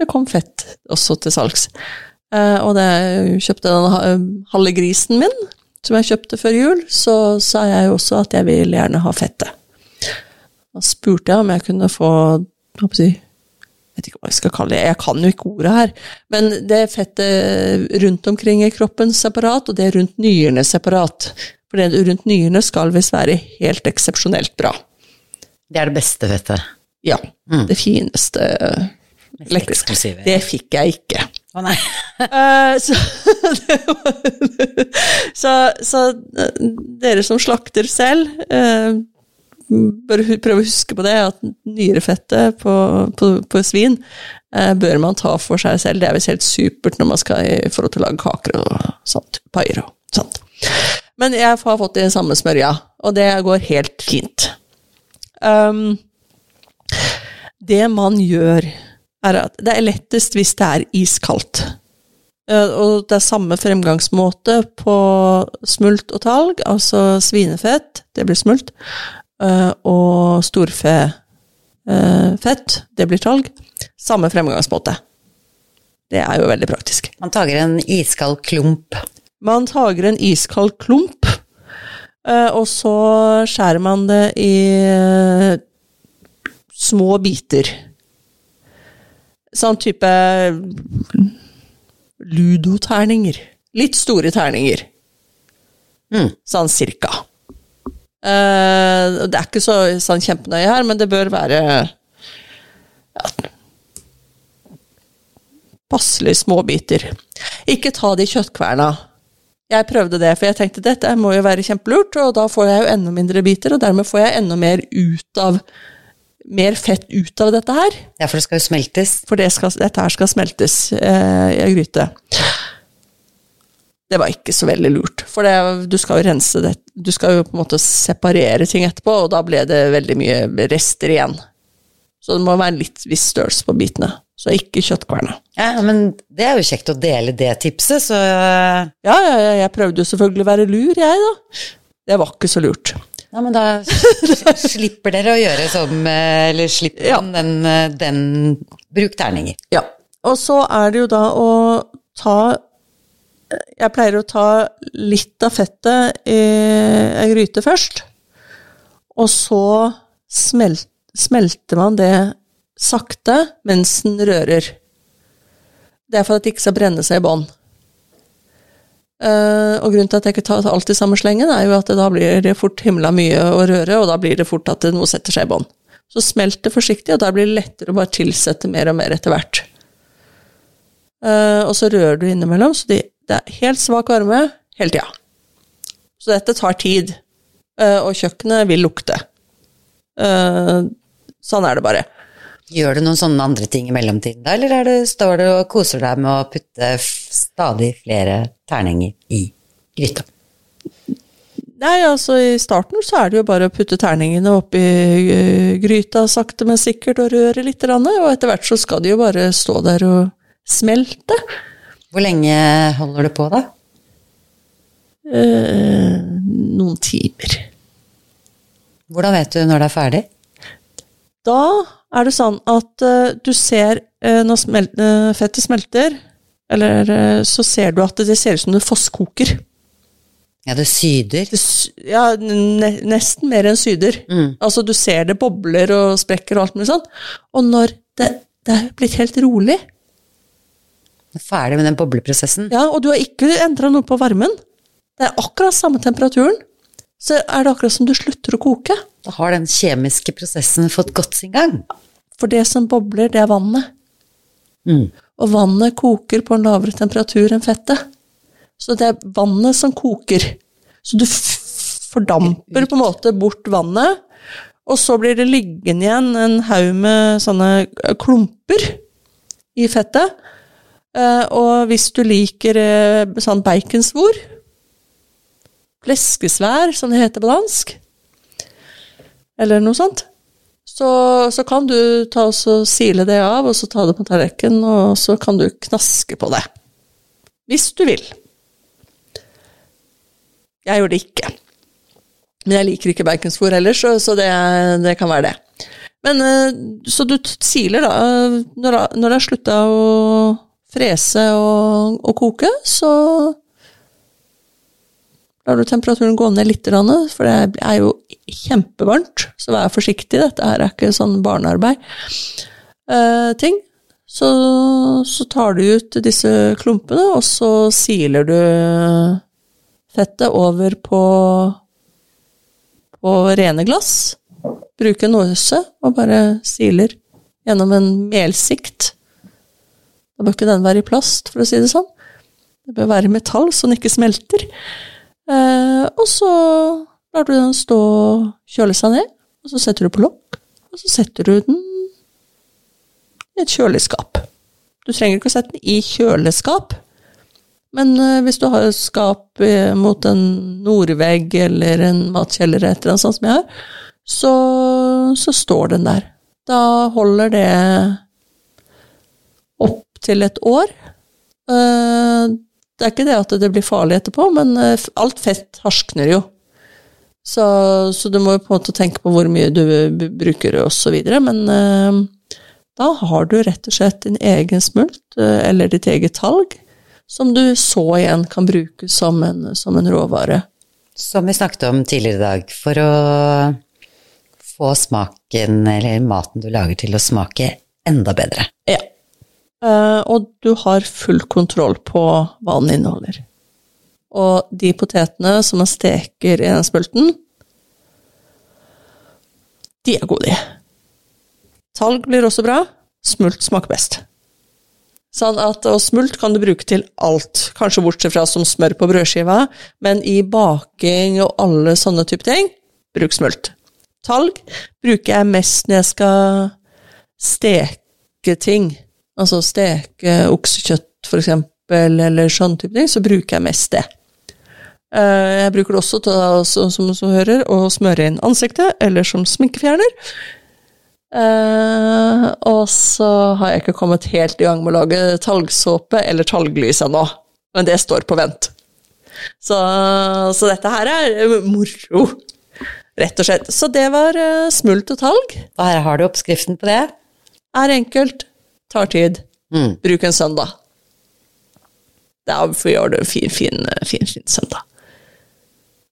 det kom fett også til salgs. Eh, og da jeg kjøpte den halve grisen min, som jeg kjøpte før jul, så sa jeg jo også at jeg vil gjerne ha fettet. Da spurte jeg om jeg kunne få jeg si, jeg vet ikke hva jeg skal kalle det, jeg kan jo ikke ordet her, men det fettet rundt omkring i kroppen separat, og det rundt nyrene separat. For det rundt nyrene skal visst være helt eksepsjonelt bra. Det er det beste fettet. Ja. Mm. Det fineste Mest elektriske. Det fikk jeg ikke. Å nei. uh, så, så, så eh, dere som slakter selv, uh, bør prøve å huske på det, at nyrefettet på, på, på svin uh, bør man ta for seg selv. Det er visst helt supert når man skal i forhold til å lage kaker og sånt. Paier og sånt. Men jeg har fått det samme smørja, og det går helt fint. Um, det man gjør, er at det er lettest hvis det er iskaldt. Eh, Og det er samme fremgangsmåte på smult og talg, altså svinefett, det blir smult, eh, og storfefett, det blir talg. Samme fremgangsmåte. Det er jo veldig praktisk. Man tager en iskald klump. Man tager en iskald klump, eh, og så skjærer man det i eh, små biter. Sånn type ludoterninger. Litt store terninger. Mm. Sånn cirka. Uh, det er ikke så sånn kjempenøye her, men det bør være ja, passelig småbiter. Ikke ta de kjøttkverna. Jeg prøvde det, for jeg tenkte dette må jo være kjempelurt, og da får jeg jo enda mindre biter, og dermed får jeg enda mer ut av mer fett ut av dette her. Ja, for det skal jo smeltes. For det skal, dette her skal smeltes eh, i ei gryte. Det var ikke så veldig lurt, for det, du skal jo rense det Du skal jo på en måte separere ting etterpå, og da ble det veldig mye rester igjen. Så det må være en litt viss størrelse på bitene. Så ikke kjøttkverna. Ja, men det er jo kjekt å dele det tipset, så Ja, ja, ja, jeg prøvde jo selvfølgelig å være lur, jeg, da. Det var ikke så lurt. Ja, men da slipper dere å gjøre som Eller slipper Ja. den, eh, den Bruk terninger. Ja. Og så er det jo da å ta Jeg pleier å ta litt av fettet i ei gryte først, og så smelt, smelter man det sakte mens den rører. Det er for at det ikke skal brenne seg i bånn. Eh, og grunnen til at jeg ikke tar alt i samme slengen, er jo at da blir det fort himla mye å røre, og da blir det fort at noe setter seg i bånd. Så smelt det forsiktig, og da blir det lettere å bare tilsette mer og mer etter hvert. Uh, og så rører du innimellom, så de, det er helt svak varme hele tida. Så dette tar tid, uh, og kjøkkenet vil lukte. Sånn er det bare. Gjør du noen sånne andre ting i mellomtiden da, eller er det, står du og koser deg med å putte stadig flere terninger i gryta? Nei, altså i starten så er det jo bare å putte terningene oppi gryta sakte, men sikkert og røre litt, og etter hvert så skal de jo bare stå der og smelte. Hvor lenge holder du på da? Eh, noen timer. Hvordan vet du når det er ferdig? Da er det sånn at uh, du ser uh, når smelt, uh, fettet smelter, eller eh, så ser du at det ser ut som det fosskoker. Ja, det syder. Det, ja, ne nesten mer enn syder. Mm. Altså, du ser det bobler og sprekker og alt mulig sånn. Og når det, det er blitt helt rolig, Ferdig med den bobleprosessen. ja, og du har ikke endra noe på varmen, det er akkurat samme temperaturen, så er det akkurat som du slutter å koke. Da har den kjemiske prosessen fått gått sin gang. For det som bobler, det er vannet. Mm. Og vannet koker på en lavere temperatur enn fettet. Så det er vannet som koker. Så du fordamper på en måte bort vannet, og så blir det liggende igjen en haug med sånne klumper i fettet. Eh, og hvis du liker eh, sånn baconsvor, fleskesvær, som det heter på dansk, eller noe sånt, så, så kan du ta og sile det av, og så ta det på tallerkenen, og så kan du knaske på det. Hvis du vil. Jeg gjør det ikke. Men jeg liker ikke baconsvor heller, så, så det, det kan være det. Men eh, Så du siler, da. eh, Når, når det har slutta å frese og, og koke, så lar du temperaturen gå ned litt, for det er jo kjempevarmt, så vær forsiktig. Dette her er ikke sånn barnearbeid. Eh. Så, så tar du ut disse klumpene, og så siler du fettet over på, på rene glass. Bruker en nåse og bare siler gjennom en melsikt. Da bør ikke den være i plast, for å si det sånn. Det bør være i metall, så den ikke smelter. Eh, og så lar du den stå og kjøle seg ned, og så setter du på lokk, og så setter du den i et kjøleskap. Du trenger ikke å sette den i kjøleskap, men eh, hvis du har et skap eh, mot en nordvegg eller en matkjeller eller et eller annet sånt som jeg har, så, så står den der. Da holder det opp til et år. Det er ikke det at det blir farlig etterpå, men eh, alt fett harskner jo. Så, så du må jo på en måte tenke på hvor mye du bruker videre, men eh, da har du rett og slett din egen smult, eh, eller ditt eget talg, som du så igjen kan bruke som en, som en råvare. Som vi snakket om tidligere i dag, for å få smaken, eller maten du lager til å smake enda bedre. Ja. Eh, og du har full kontroll på hva den inneholder. Og de potetene som man steker i den smulten, de er gode, de. Talg blir også bra. Smult smaker best. Sånn at, og smult kan du bruke til alt, kanskje bortsett fra som smør på brødskiva, men i baking og alle sånne type ting, bruk smult. Talg bruker jeg mest når jeg skal steke ting. Altså steke oksekjøtt, for eksempel, eller sånn type ting, så bruker jeg mest det. Eh, Jeg bruker det også til, som som hører, å smøre inn ansiktet, eller som sminkefjerner. Eh, og så har jeg ikke kommet helt i gang med å lage talgsåpe eller talglys ennå, men det står på vent. Så, så dette her er moro, rett og slett. Så det var eh, smult og talg. Og her har du oppskriften på det. Er enkelt, tar tid. Mm. Bruk en søndag. Da får gjøre det fin, fin, fin, fin søndag.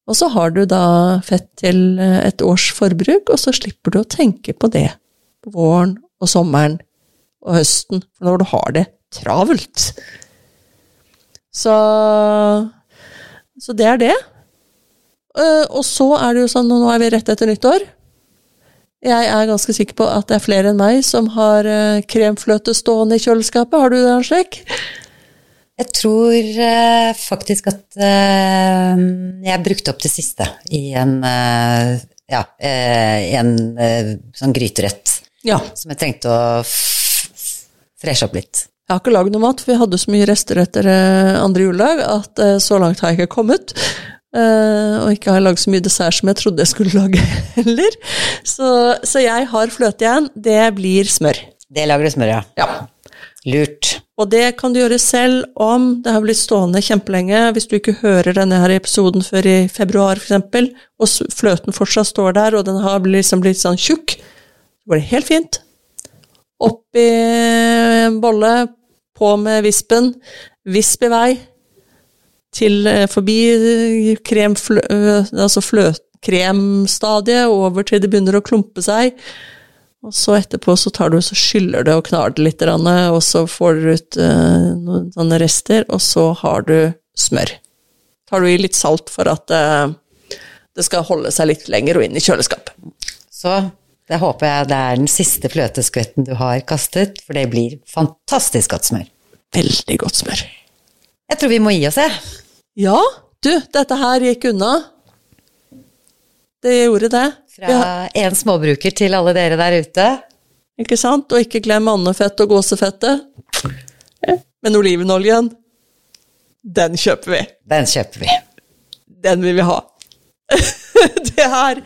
Og så har du da fett til eh, et års forbruk, og så slipper du å tenke på det på våren og sommeren og høsten, for når du har det travelt. Så, så det er det. Eh, Og så er det jo sånn, nå er vi rett etter nyttår. Jeg er ganske sikker på at det er flere enn meg som har eh, kremfløte stående i kjøleskapet. Har du det, slik? Jeg tror eh, faktisk at eh, jeg brukte opp det siste i en, eh, ja, eh, en eh, sånn gryterett Ja. som jeg trengte å freshe opp litt. Jeg har ikke lagd noe mat, for vi hadde så mye rester etter andre juledag at så langt har jeg ikke kommet. Eh, og ikke har lagd så mye dessert som jeg trodde jeg skulle lage heller. Så, så jeg har fløte igjen. Det blir smør. Det lager du smør ja. Ja. Lurt. Og det kan du gjøre selv om det har blitt stående kjempelenge. Hvis du ikke hører denne her episoden før i februar, f.eks., og fløten fortsatt står der, og den har liksom blitt sånn tjukk, så går det helt fint. Oppi en bolle, på med vispen, visp i vei, til eh, forbi eh, kremflø, øh, altså fløtkremstadiet, over til det begynner å klumpe seg. Og så etterpå så tar du så skyller det og knar det litt, og så får du ut eh, noen sånne rester, og så har du smør. Tar du i litt salt for at eh, det skal holde seg litt lenger og inn i kjøleskapet. Så det håper jeg det er den siste fløteskvetten du har kastet, for det blir fantastisk godt smør. Veldig godt smør. Jeg tror vi må gi oss, jeg. Ja, du, dette her gikk unna. Det gjorde det. Fra en småbruker til alle dere der ute. ikke sant? Og ikke glem andefett og gåsefettet. Men olivenoljen, den kjøper vi. Den kjøper vi. Den vil vi ha. det her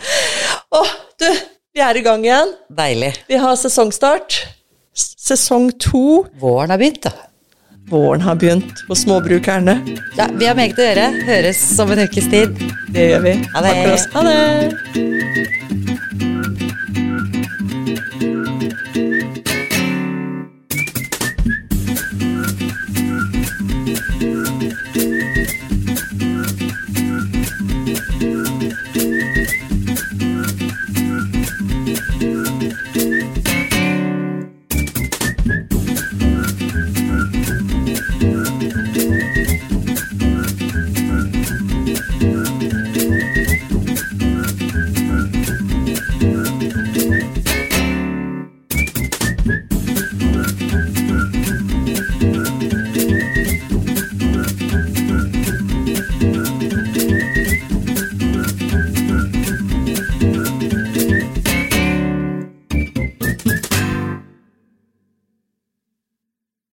Å, du, vi er i gang igjen. Deilig. Vi har sesongstart. Sesong to. Våren har begynt, da. Våren har begynt hos småbrukerne. Ja, vi har meget å gjøre. Høres som en ukes tid. Det gjør vi. Ha det. Takk for oss. Ha det.